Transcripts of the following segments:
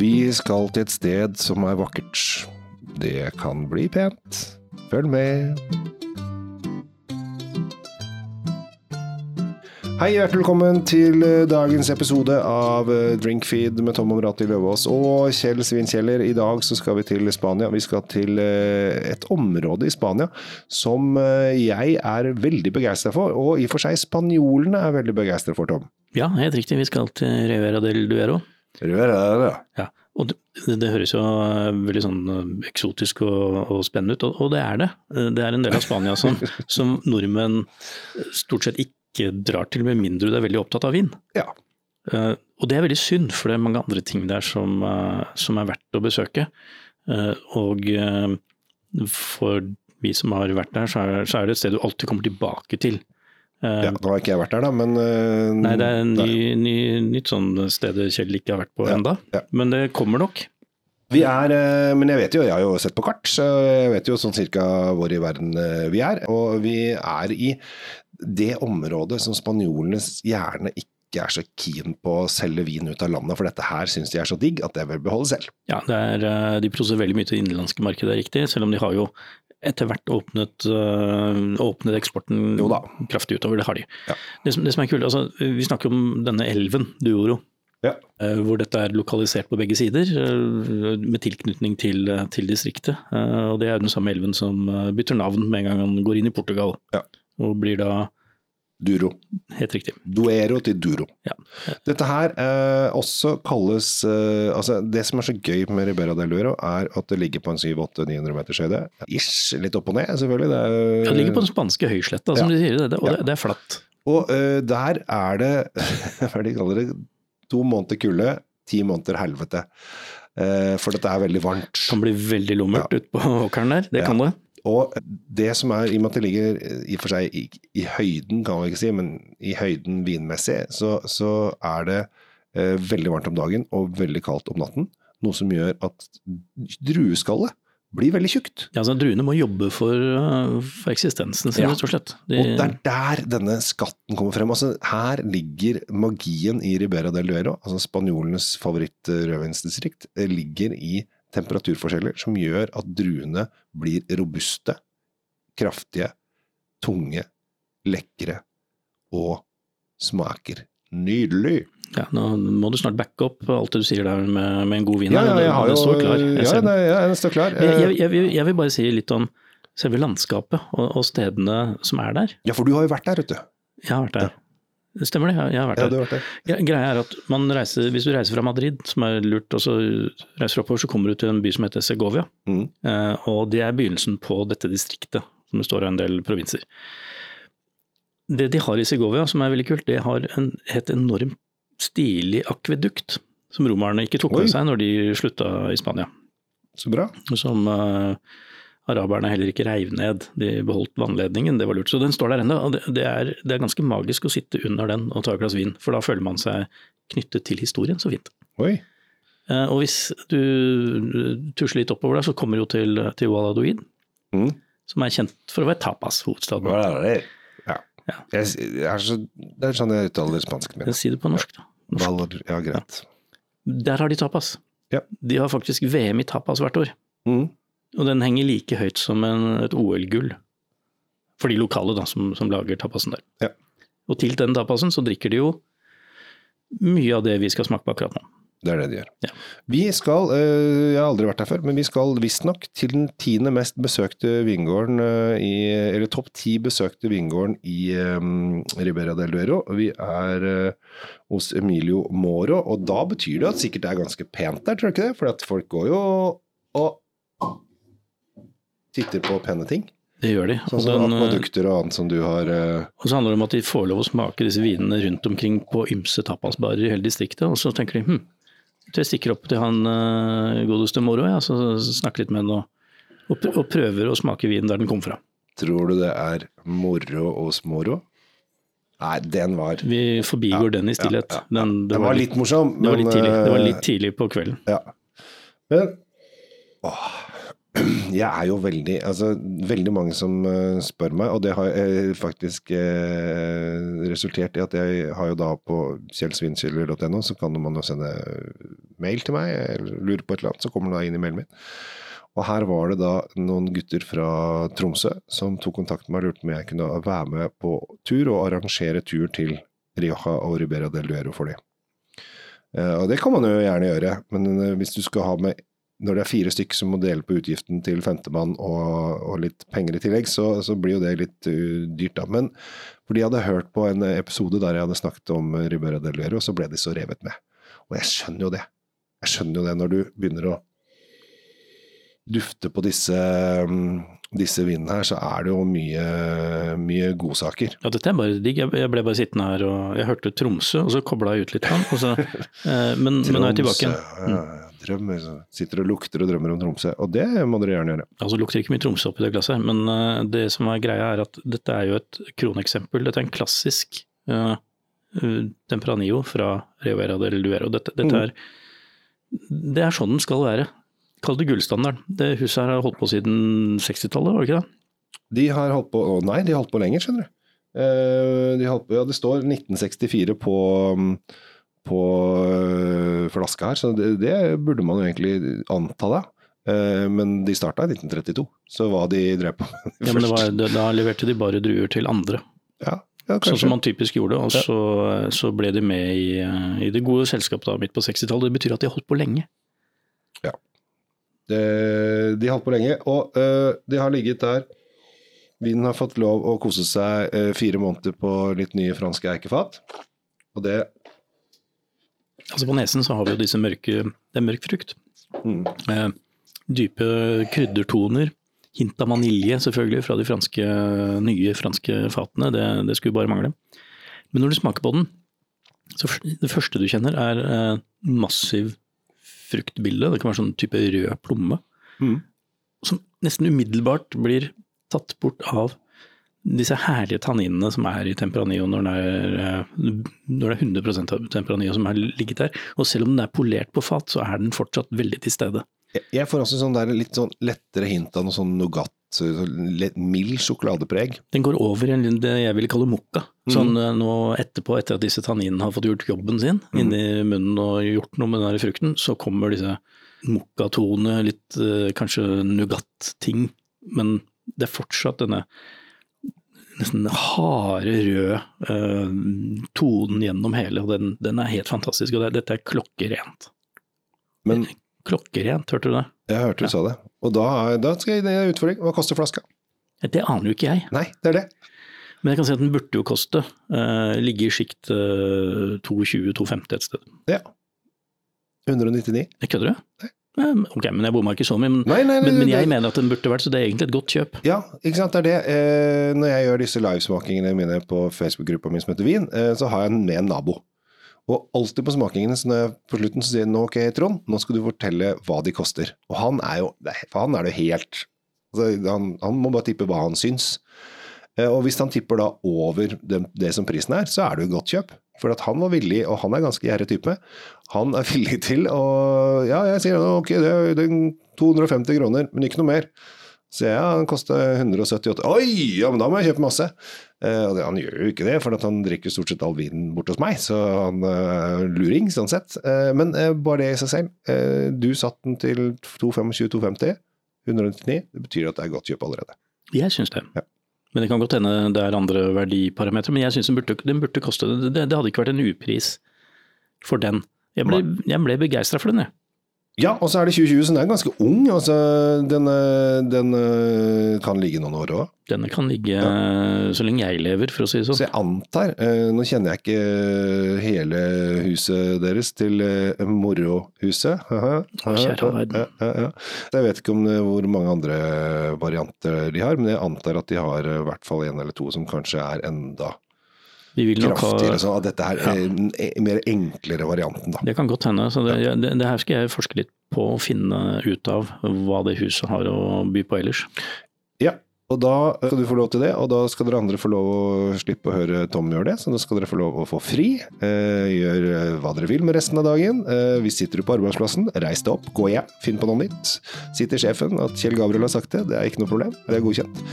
Vi skal til et sted som er vakkert. Det kan bli pent. Følg med. Hei, hjertelig velkommen til eh, dagens episode av eh, Drinkfeed med Tom Omrati Løvaas og Kjell Svinkjeller. I dag så skal vi til Spania. Vi skal til eh, et område i Spania som jeg er veldig begeistra for, og i og for seg spanjolene er veldig begeistra for, Tom. Ja, helt riktig. Vi skal til Rivera del Duero. Rivera, ja. Og det, det, høres jo veldig sånn eksotisk og, og spennende ut, og, og, det er det. Det er en del av Spania som, som nordmenn stort sett ikke ikke drar til med mindre du er veldig opptatt av vin. Ja. Uh, og det er veldig synd, for det er mange andre ting der som, uh, som er verdt å besøke. Uh, og for vi som har vært der, så er, så er, det et sted du alltid kommer tilbake til. Ja, Nå har ikke jeg vært der, da, men Nei, det er et ny, ny, nytt sånn sted Kjell ikke har vært på ja, enda, ja. men det kommer nok. Vi er, Men jeg vet jo, jeg har jo sett på kart, så jeg vet jo sånn cirka hvor i verden vi er. Og vi er i det området som spanjolene gjerne ikke er så keen på å selge vin ut av landet, for dette her syns de er så digg at det vil beholde selv. Ja, er, eh, de produserer veldig mye til det innenlandske markedet, riktig, selv om de har jo etter hvert åpnet, øh, åpnet eksporten kraftig utover. Det har de. Ja. Det, som, det, som, er kult, altså, Vi snakker om denne elven, Duoro. Ja. Øh, hvor dette er lokalisert på begge sider, øh, med tilknytning til, til distriktet. Og Det er den samme elven som bytter navn med en gang han går inn i Portugal. Ja og blir da Duro. Helt riktig. Duero til Duro. Ja. Dette her eh, også kalles eh, altså Det som er så gøy med Ribera del Duero, er at det ligger på en 700-900 meters høyde. Ish, litt opp og ned, selvfølgelig. Det, er, ja, det ligger på den spanske høysletta, som ja. de sier, det, og det, det, er flatt. Og eh, der er det, hva de kaller det, to måneder kulde, ti måneder helvete. Eh, for dette er veldig varmt. Det kan bli veldig lummert ja. ute på åkeren der, det kan det. Og det som er, i og med at det ligger i for seg i, i høyden, kan man ikke si, men i høyden vinmessig, så, så er det eh, veldig varmt om dagen og veldig kaldt om natten. Noe som gjør at drueskallet blir veldig tjukt. Ja, altså Druene må jobbe for, uh, for eksistensen sin, ja. rett og slett. De... Og det er der denne skatten kommer frem. Altså, her ligger magien i Ribera del Duero, altså spanjolenes favoritt-rødvinsdistrikt, eh, ligger i temperaturforskjeller som gjør at druene blir robuste, kraftige, tunge, lekre og smaker nydelig. Ja, Nå må du snart backe opp alt det du sier der med, med en god vin. Ja, ja, jeg har jo, står klar. Jeg, ja, nei, ja, den står klar. Jeg, jeg, jeg, vil bare si litt om selve landskapet og, og, stedene som er der. Ja, for du har jo vært der, vet du. Jeg har vært der. Det stemmer det, jeg har vært ja, der. der. Greia er at reiser, Hvis du reiser fra Madrid, som er lurt, og så reiser oppover, så kommer du til en by som heter Segovia. Mm. Eh, og det er begynnelsen på dette distriktet, som består av en del provinser. Det de har i Segovia som er veldig kult, det har en helt enormt stilig akvedukt. Som romerne ikke tok med seg når de slutta i Spania. Så bra. Som uh, araberne heller ikke reiv ned. De beholdt vannledningen, det var lurt. Så den står der ennå. Og det, er, det, er, ganske magisk å sitte under den og ta et glass vin, for da føler man seg knyttet til historien. Så fint. Oi. Eh, og hvis du tusler litt oppover der, så kommer du til, til Walladoid, mm. som er kjent for å være tapas-hovedstaden. Ja. ja. Jeg, jeg så, det er sånn jeg uttaler spansken min. Si det på norsk, da. Norsk. Ja, greit. Ja. Der har de tapas. Ja. De har faktisk VM i tapas hvert år. Mm. Og den henger like høyt som en, et OL-gull. For de lokale da, som, som lager tapasen der. Ja. Og til den tapasen så drikker de jo mye av det vi skal smake på akkurat nå. Det er det de gjør. Ja. Vi skal, øh, jeg har aldri vært der før, men vi skal visstnok til den tiende mest besøkte vingården øh, i Eller topp ti besøkte vingården i um, Ribera del Duero. Vi er uh, hos Emilio Moro, og da betyr det at sikkert det er ganske pent der, tror du ikke det? For folk går jo og titter på pene ting. Det gjør de. Sånn som den, produkter og annet som du har uh... Og så handler det om at de får lov å smake disse vinene rundt omkring på ymse tapasbarer i hele distriktet. Og så tenker de hm, jeg stikker opp til han uh, godeste Moro, ja, så snakker litt med han og, og, og, prøver å smake vinen der den kom fra. Tror du det er moro hos Moro? Nei, den var Vi forbigår ja, den i stillhet. Ja, den, den, var, litt morsom. Det var litt tidlig, det var litt tidlig på kvelden. Ja. Men åh, jeg er jo veldig Altså, veldig mange som uh, spør meg, og det har uh, faktisk uh, resultert i at jeg har jo da på kjellsvinkiller.no, så kan man jo sende mail til meg, eller lurer på et eller annet, så kommer den da inn i mailen min. Og her var det da noen gutter fra Tromsø som tok kontakt med meg og lurte om jeg kunne være med på tur og arrangere tur til Rioja og Ribera del Duero for dem. Eh, og det kan man jo gjerne gjøre, men eh, hvis du skal ha med når det er fire stykker som må dele på utgiften til femtemann og, og litt penger i tillegg, så, så blir jo det litt uh, dyrt, da. Men fordi jeg hadde hørt på en episode der jeg hadde snakket om Ribera del Duero, så ble de så revet med. Og jeg skjønner jo det. Jeg skjønner jo det når du begynner å dufte på disse um, disse vinene her, så er det jo mye, mye godsaker. Ja, dette er bare digg. Jeg ble bare sittende her og jeg hørte Tromsø, og så kobla jeg ut litt. Så, eh, men, men nå er jeg tilbake igjen. Mm. Ja, drømmer, sitter og lukter og drømmer om Tromsø, og det må dere gjerne gjøre. Altså lukter ikke mye Tromsø oppi det glasset, men uh, det som er greia er at dette er jo et kroneksempel. Dette er en klassisk uh, Tempranillo fra Rivera del Duero. Dette, dette mm. er, det er sånn den skal være. Kall det gullstandarden. Det huset her har holdt på siden 60-tallet, var det ikke det? De har holdt på, å nei, de har holdt på lenger, skjønner du. Eh, de holdt på, ja, det står 1964 på, på eh, flaska her, så det, det, burde man jo egentlig anta da. Eh, men de starta i 1932, så hva de drev på med ja, men var, Da leverte de bare druer til andre. Ja, ja, sånn som man typisk gjorde. Og så, så ble de med i, i det gode selskapet da, midt på 60-tallet. Det betyr at de har holdt på lenge. Ja. Det, de har holdt på lenge, og uh, de har ligget der. Vinen har fått lov å kose seg uh, fire måneder på litt nye franske eikefat. Og det Altså På nesen så har vi jo disse mørke Det er mørk frukt. Mm. Uh, dype kryddertoner. Hint av vanilje, selvfølgelig, fra de franske, nye franske fatene. Det, det, skulle bare mangle. Men når du smaker på den, så det første du kjenner, er massiv fruktbilde. Det kan være sånn type rød plomme. Mm. Som nesten umiddelbart blir tatt bort av disse herlige tanninene som er i Tempranillo når eh, når det er 100 av Tempranillo som har ligget der. Og selv om den er polert på fat, så er den fortsatt veldig til stede. Jeg får også sånn der litt sånn lettere hint av noe sånn nougat mild sjokoladepreg. Den går over i det jeg ville kalle mokka. Sånn mm. nå etterpå, etter at disse tanninene har fått gjort jobben sin mm. inni munnen og gjort noe med den frukten, så kommer disse mokkatone, litt eh, kanskje nougat-ting. Men det er fortsatt denne nesten harde, røde uh, tonen gjennom hele, og den, den, er helt fantastisk. Og det, dette er klokkerent. Men Klokkerent, hørte du det? Jeg hørte du ja. sa det. Og da, da skal jeg utfordring. Hva koster flaska? Det aner jo ikke jeg. Nei, det er det. Men jeg kan si at den burde jo koste. Uh, ligge i sjikt uh, 220-250 et sted. Ja. 199. Jeg kødder du? Nei. Ok, men jeg bomma ikke så mye. Men, nei, nei, nei, men, men jeg mener at den burde vært, så det er egentlig et godt kjøp. Ja, ikke sant. Det er det. Eh, når jeg gjør disse livesmakingene mine på Facebook-gruppa mi som heter Vin, eh, så har jeg den med en nabo. Og alltid på smakingene, så når jeg på slutten så sier nå ok, Trond, nå skal du fortelle hva de koster. Og han er jo For han er det helt altså, han, han, må bare tippe hva han syns. Eh, og hvis han tipper da over det, det som prisen er, så er det jo godt kjøp. For at han var villig, og han er ganske gjerrig type, han er villig til å Ja, jeg sier ok, det er 250 kroner, men ikke noe mer. Så ja, den kosta 178. Oi, ja, men da må jeg kjøpe masse! Eh, og det, han gjør jo ikke det, for han drikker stort sett all vinen bort hos meg, så han er uh, luring sånn sett. Eh, men eh, bare det i seg selv. Eh, du satt den til 225-250, 199. Det betyr at det er godt kjøp allerede. Jeg syns det. Ja. Men det kan godt hende det er andre verdiparametere, men jeg syns den, den, burde koste det. Det hadde ikke vært en upris for den. Jeg ble, jeg ble begeistra for den, jeg. Ja, og så er det 2020, så den er ganske ung. Altså, den, den kan ligge noen år òg. Denne kan ligge ja. så lenge jeg lever, for å si det sånn. Så jeg antar, eh, nå kjenner jeg ikke hele huset deres til eh, morohuset. Kjære verden. Ja, ja, jeg vet ikke om det, hvor mange andre varianter de har, men jeg antar at de har i hvert fall en eller to som kanskje er enda kraftigere. Ha, sånn at dette her er en mer enklere varianten. Da. Det kan godt hende. så det, det, det, her skal jeg forske litt på og finne ut av hva det huset har å by på ellers. Ja, og da skal du få lov til det, og da skal dere andre få lov å slippe å høre Tom gjøre det. Så da skal dere få lov å få fri. Eh, gjør eh, hva dere vil med resten av dagen. Eh, hvis sitter du på arbeidsplassen, reis deg opp, gå hjem, finn på noe nytt. Si til sjefen at Kjell Gabriel har sagt det, det er ikke noe problem, det er godkjent.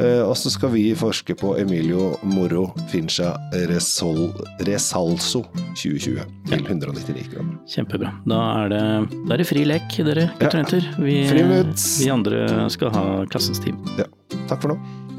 Uh, og så skal vi forske på Emilio Moro Fincha Resol, Resalso 2020 til 199 kroner. Kjempebra. Da er det, da er det fri lek, dere gutter og jenter. Vi, vi andre skal ha klassens team. Ja. Takk for nå.